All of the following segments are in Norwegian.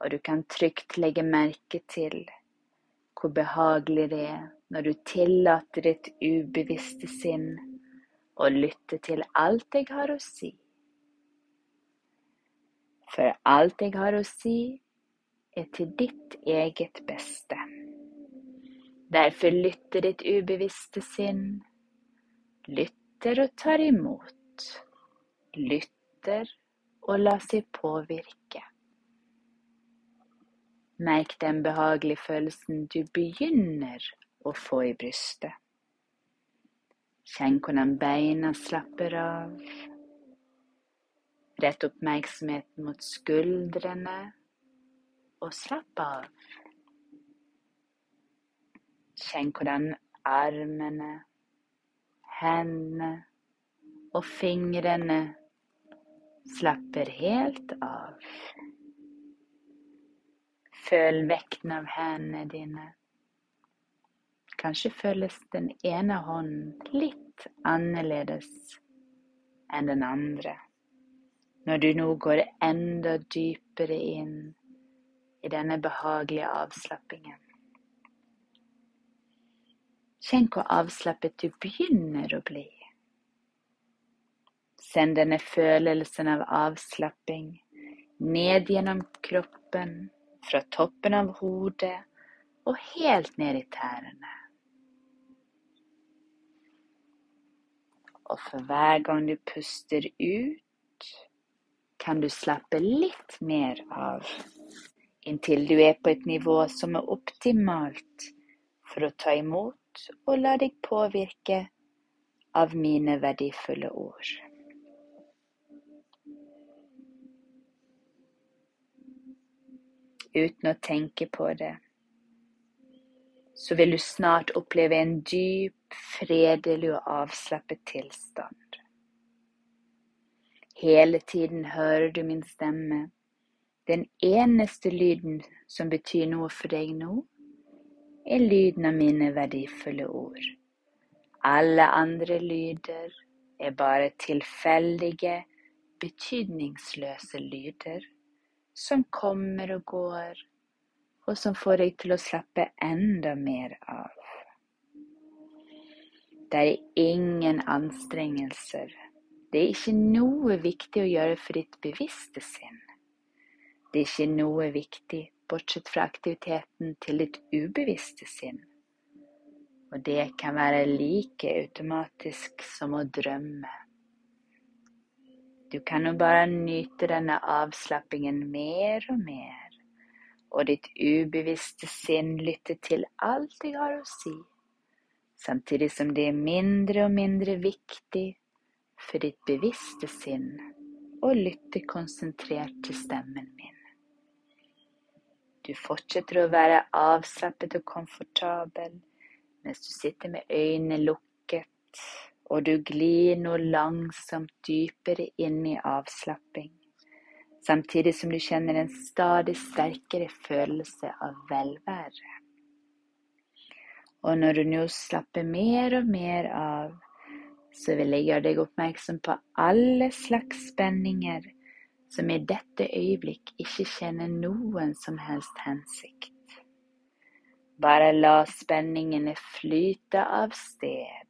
Og du kan trygt legge merke til hvor behagelig det er når du tillater ditt ubevisste sinn å lytte til alt jeg har å si. For alt jeg har å si, er til ditt eget beste. Derfor lytter ditt ubevisste sinn, lytter og tar imot, lytter og lar seg påvirke. Merk den behagelige følelsen du begynner å få i brystet. Kjenn hvordan beina slapper av. Rett oppmerksomheten mot skuldrene og slapp av. Kjenn hvordan armene, hendene og fingrene slapper helt av. Føl vekten av hendene dine. Kanskje føles den ene hånden litt annerledes enn den andre når du nå går enda dypere inn i denne behagelige avslappingen. Kjenn hvor avslappet du begynner å bli. Send denne følelsen av avslapping ned gjennom kroppen fra toppen av hodet og helt ned i tærne. Og for hver gang du puster ut, kan du slappe litt mer av, inntil du er på et nivå som er optimalt for å ta imot og la deg påvirke av mine verdifulle ord. Uten å tenke på det, så vil du snart oppleve en dyp, fredelig og avslappet tilstand. Hele tiden hører du min stemme. Den eneste lyden som betyr noe for deg nå, er lyden av mine verdifulle ord. Alle andre lyder er bare tilfeldige, betydningsløse lyder som kommer og går, og som får deg til å slappe enda mer av. Det er ingen anstrengelser. Det er ikke noe viktig å gjøre for ditt bevisste sinn. Det er ikke noe viktig bortsett fra aktiviteten til ditt ubevisste sinn. Og det kan være like automatisk som å drømme. Du kan jo bare nyte denne avslappingen mer og mer, og ditt ubevisste sinn lytte til alt jeg har å si, samtidig som det er mindre og mindre viktig for ditt bevisste sinn å lytte konsentrert til stemmen min. Du fortsetter å være avslappet og komfortabel mens du sitter med øynene lukket og du glir nå langsomt dypere inn i avslapping, samtidig som du kjenner en stadig sterkere følelse av velvære. Og når du nå slapper mer og mer av, så vil jeg gjøre deg oppmerksom på alle slags spenninger som i dette øyeblikk ikke kjenner noen som helst hensikt. Bare la spenningene flyte av sted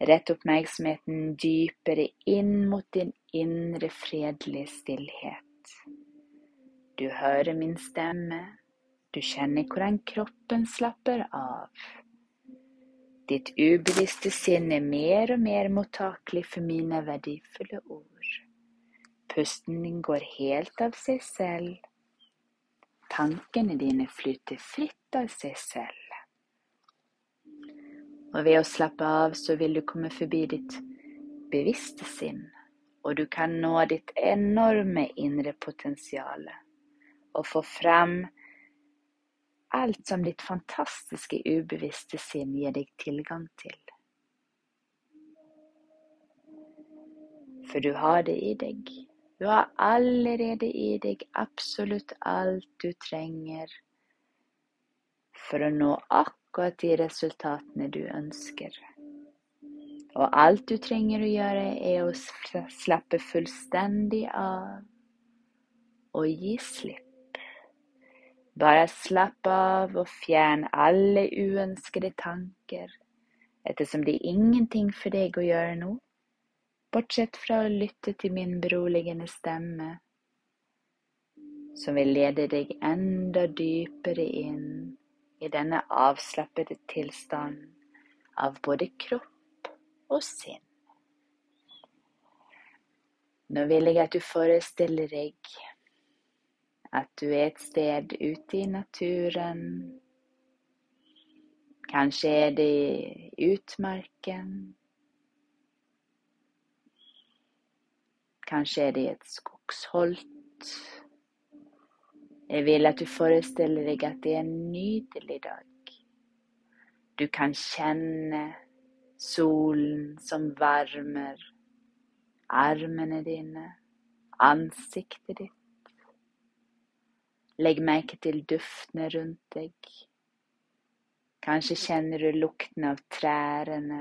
Rett oppmerksomheten dypere inn mot din indre fredelige stillhet. Du hører min stemme. Du kjenner hvordan kroppen slapper av. Ditt ubevisste sinn er mer og mer mottakelig for mine verdifulle ord. Pusten din går helt av seg selv. Tankene dine flyter fritt av seg selv. Og ved å slappe av så vil du komme forbi ditt bevisste sinn, og du kan nå ditt enorme indre potensial og få frem alt som ditt fantastiske ubevisste sinn gir deg tilgang til. For du har det i deg. Du har allerede i deg absolutt alt du trenger for å nå akkurat de resultatene du ønsker. Og alt du trenger å gjøre, er å slappe fullstendig av og gi slipp. Bare slapp av og fjern alle uønskede tanker, ettersom det er ingenting for deg å gjøre nå bortsett fra å lytte til min beroligende stemme, som vil lede deg enda dypere inn i denne avslappede tilstanden av både kropp og sinn. Nå vil jeg at du forestiller deg at du er et sted ute i naturen. Kanskje er det i utmarken. Kanskje er det et skogsholt. Jeg vil at du forestiller deg at det er en nydelig dag. Du kan kjenne solen som varmer armene dine, ansiktet ditt. Legg merke til duftene rundt deg. Kanskje kjenner du lukten av trærne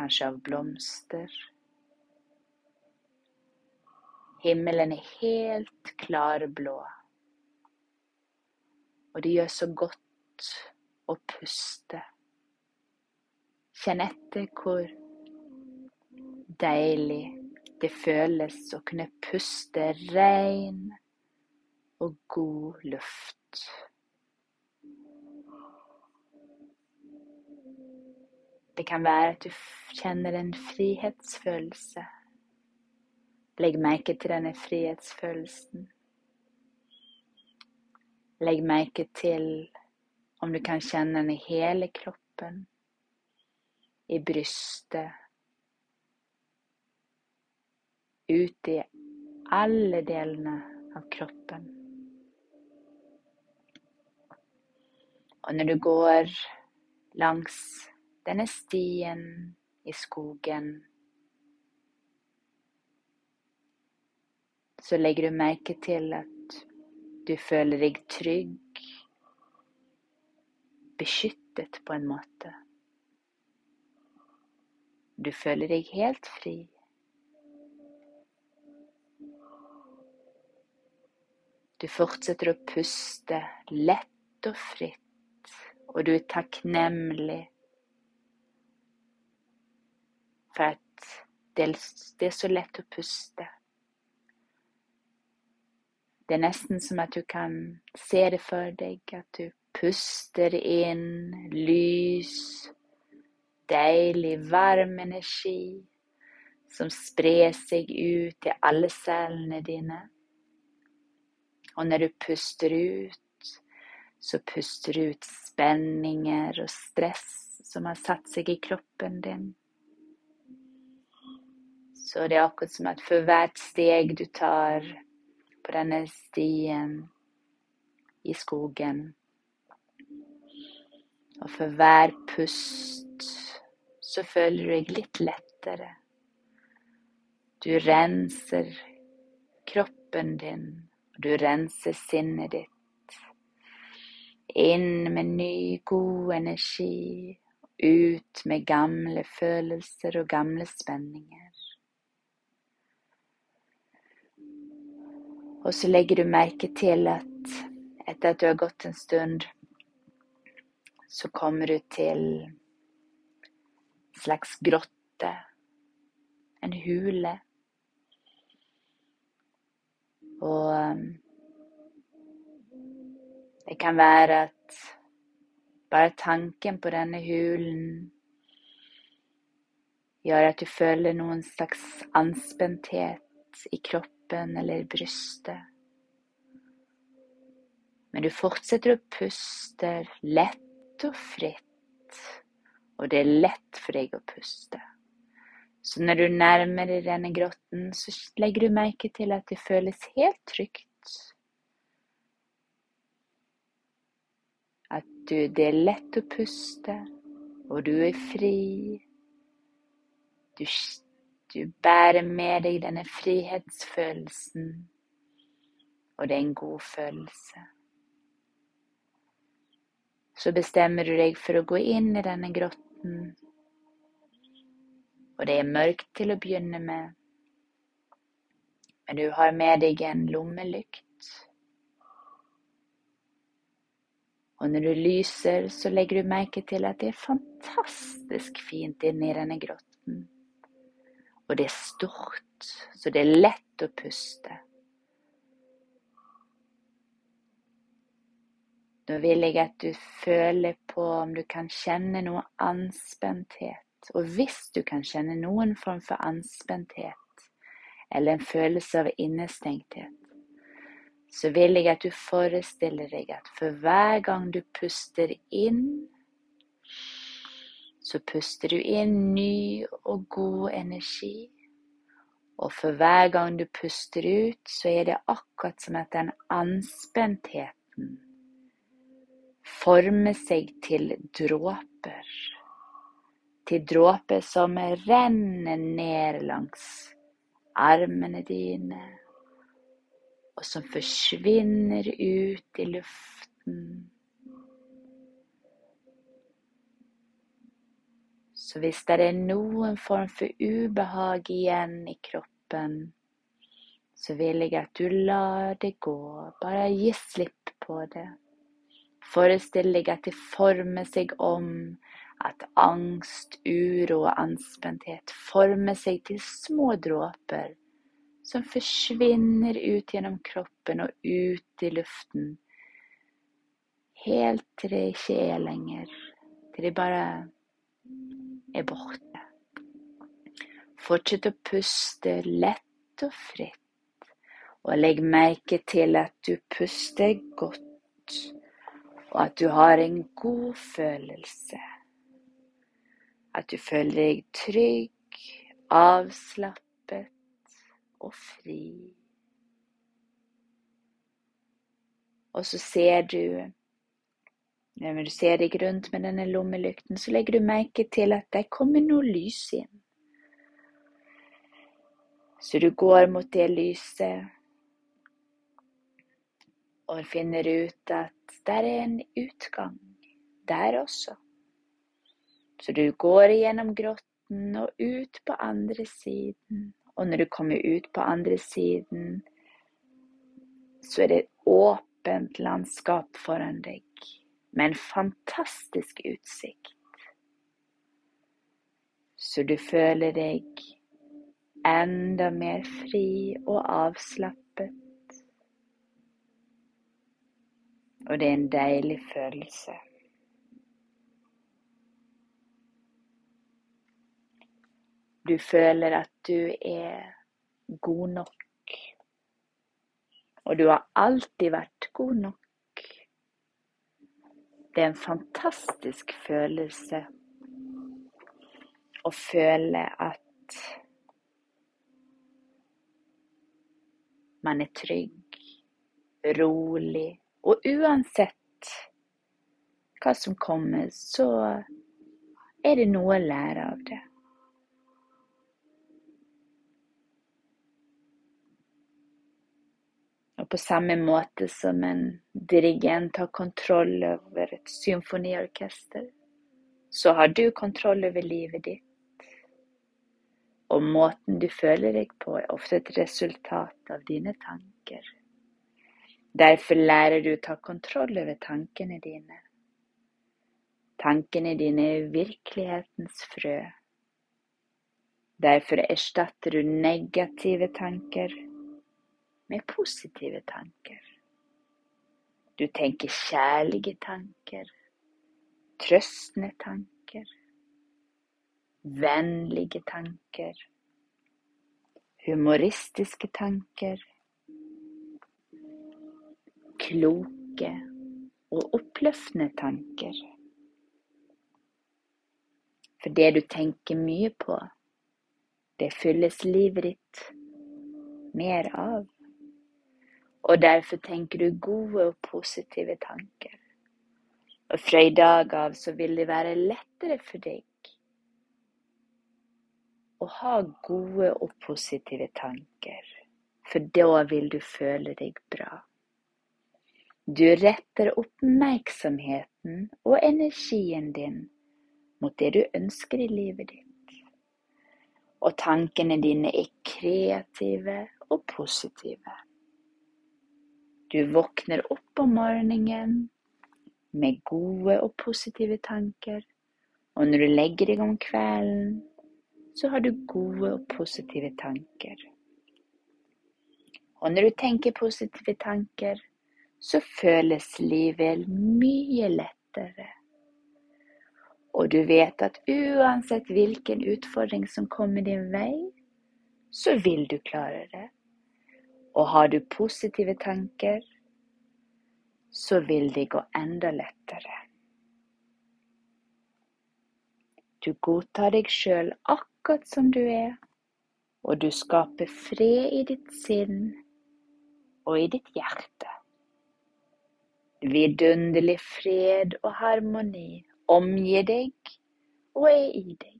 kanskje av blomster. Himmelen er helt klarblå, og det gjør så godt å puste. Kjenn etter hvor deilig det føles å kunne puste rein og god luft. Det kan være at du kjenner en frihetsfølelse. Legg merke til denne frihetsfølelsen. Legg merke til om du kan kjenne den i hele kroppen, i brystet, ute i alle delene av kroppen. Og når du går langs denne stien i skogen. Så legger du merke til at du føler deg trygg, beskyttet på en måte. Du føler deg helt fri. Du fortsetter å puste lett og fritt, og du er takknemlig for at det er så lett å puste. Det er nesten som at du kan se det for deg, at du puster inn lys, deilig, varm energi som sprer seg ut til alle cellene dine. Og når du puster ut, så puster du ut spenninger og stress som har satt seg i kroppen din. Så det er akkurat som at for hvert steg du tar denne stien i skogen, og for hver pust så føler du deg litt lettere. Du renser kroppen din, og du renser sinnet ditt. Inn med ny, god energi, ut med gamle følelser og gamle spenninger. Og så legger du merke til at etter at du har gått en stund, så kommer du til en slags grotte, en hule. Og um, det kan være at bare tanken på denne hulen gjør at du føler noen slags anspenthet i kroppen eller brystet. Men du fortsetter å puste lett og fritt, og det er lett for deg å puste. Så når du nærmer deg denne grotten, så legger du merke til at det føles helt trygt. At du, det er lett å puste, og du er fri. Du, du bærer med deg denne frihetsfølelsen, og det er en god følelse. Så bestemmer du deg for å gå inn i denne grotten og det er mørkt til å begynne med, men du har med deg en lommelykt. Og når du lyser, så legger du merke til at det er fantastisk fint inne i denne grotten. Og det er stort, så det er lett å puste. Nå vil jeg at du føler på om du kan kjenne noe anspenthet og hvis du kan kjenne noen form for anspenthet eller en følelse av innestengthet, så vil jeg at du forestiller deg at for hver gang du puster inn, så puster du inn ny og god energi. Og for hver gang du puster ut, så er det akkurat som at den anspentheten former seg til dråper til dråper som renner ned langs armene dine, og som forsvinner ut i luften. Så hvis det er noen form for ubehag igjen i kroppen, så vil jeg at du lar det gå. Bare gi slipp på det. Forestill deg at det former seg om at angst, uro og anspenthet former seg til små dråper som forsvinner ut gjennom kroppen og ut i luften, helt til det ikke er lenger, til det bare er borte. Fortsett å puste lett og fritt, og legg merke til at du puster godt, og at du har en god følelse. At du føler deg trygg, avslappet og fri. Og så ser du Når du ser deg rundt med denne lommelykten, så legger du merke til at det kommer noe lys inn. Så du går mot det lyset og finner ut at der er en utgang der også. Så du går igjennom grotten og ut på andre siden. Og når du kommer ut på andre siden, så er det et åpent landskap foran deg med en fantastisk utsikt. Så du føler deg enda mer fri og avslappet. Og det er en deilig følelse. Du føler at du er god nok. Og du har alltid vært god nok. Det er en fantastisk følelse å føle at man er trygg, rolig, og uansett hva som kommer, så er det noe å lære av det. På samme måte som en dirigent har kontroll over et symfoniorkester, så har du kontroll over livet ditt. Og måten du føler deg på, er ofte et resultat av dine tanker. Derfor lærer du å ta kontroll over tankene dine. Tankene dine er virkelighetens frø. Derfor erstatter du negative tanker med positive tanker. Du tenker kjærlige tanker, trøstende tanker, vennlige tanker, humoristiske tanker, kloke og oppløftende tanker. For det du tenker mye på, det fylles livet ditt mer av. Og derfor tenker du gode og positive tanker. Og fra i dag av så vil det være lettere for deg å ha gode og positive tanker, for da vil du føle deg bra. Du retter oppmerksomheten og energien din mot det du ønsker i livet ditt. Og tankene dine er kreative og positive. Du våkner opp om morgenen med gode og positive tanker, og når du legger deg om kvelden, så har du gode og positive tanker. Og når du tenker positive tanker, så føles livet mye lettere. Og du vet at uansett hvilken utfordring som kommer din vei, så vil du klare det. Og har du positive tanker, så vil det gå enda lettere. Du godtar deg sjøl akkurat som du er, og du skaper fred i ditt sinn og i ditt hjerte. Vidunderlig fred og harmoni omgir deg og er i deg.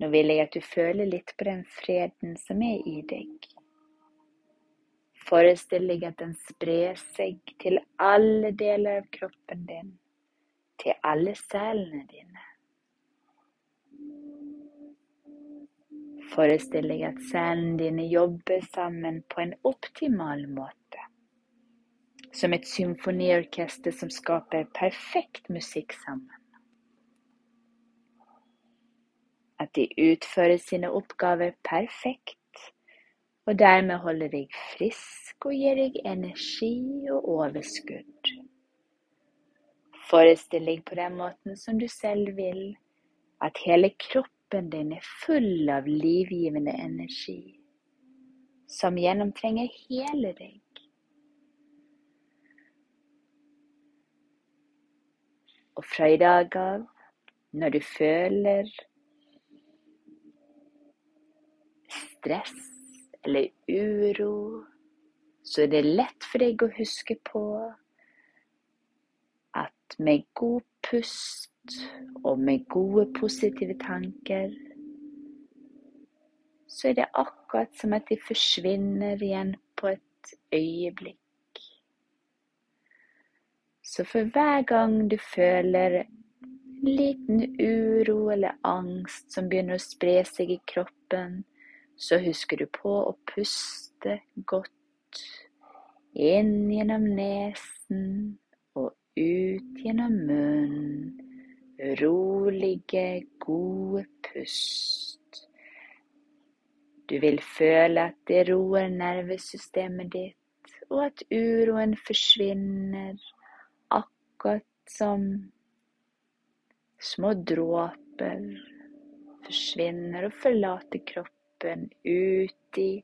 Nå vil jeg at du føler litt på den freden som er i deg. Forestill deg at den sprer seg til alle deler av kroppen din, til alle cellene dine. Forestill deg at cellene dine jobber sammen på en optimal måte som et symfoniorkester som skaper perfekt musikk sammen. At de utfører sine oppgaver perfekt, og dermed holder deg frisk og gir deg energi og overskudd. Forestill deg på den måten som du selv vil, at hele kroppen din er full av livgivende energi, som gjennomtrenger hele deg. Og fra i dag av, når du føler stress eller uro, så er det lett for deg å huske på at med god pust og med gode, positive tanker, så er det akkurat som at de forsvinner igjen på et øyeblikk. Så for hver gang du føler en liten uro eller angst som begynner å spre seg i kroppen, så husker du på å puste godt inn gjennom nesen og ut gjennom munnen. Rolige, gode pust. Du vil føle at det roer nervesystemet ditt, og at uroen forsvinner akkurat som små dråper forsvinner og forlater kroppen ut i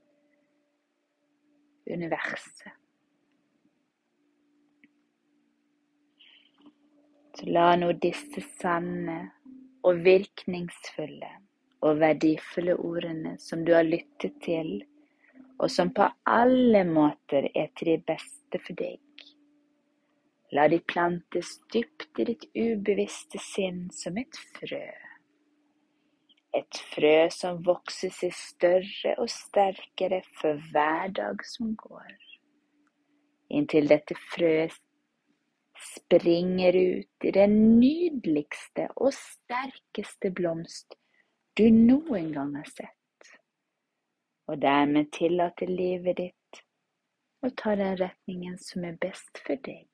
universet. Så la nå disse sanne og virkningsfulle og verdifulle ordene som du har lyttet til, og som på alle måter er til det beste for deg, La de plantes dypt i ditt ubevisste sinn som et frø. Et frø som vokser seg større og sterkere for hver dag som går, inntil dette frøet springer ut i den nydeligste og sterkeste blomst du noen gang har sett, og dermed tillater livet ditt å ta den retningen som er best for deg.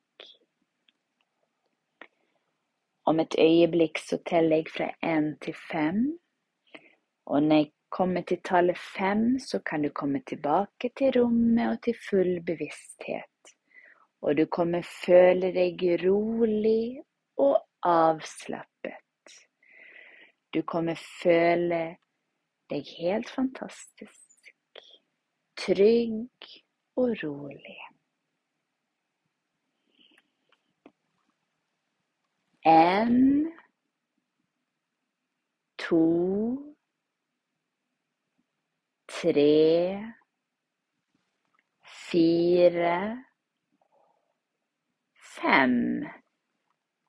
Om et øyeblikk så teller jeg fra én til fem. Og når jeg kommer til tallet fem, så kan du komme tilbake til rommet og til full bevissthet. Og du kommer føle deg rolig og avslappet. Du kommer føle deg helt fantastisk, trygg og rolig. En, to, tre, fire, fem.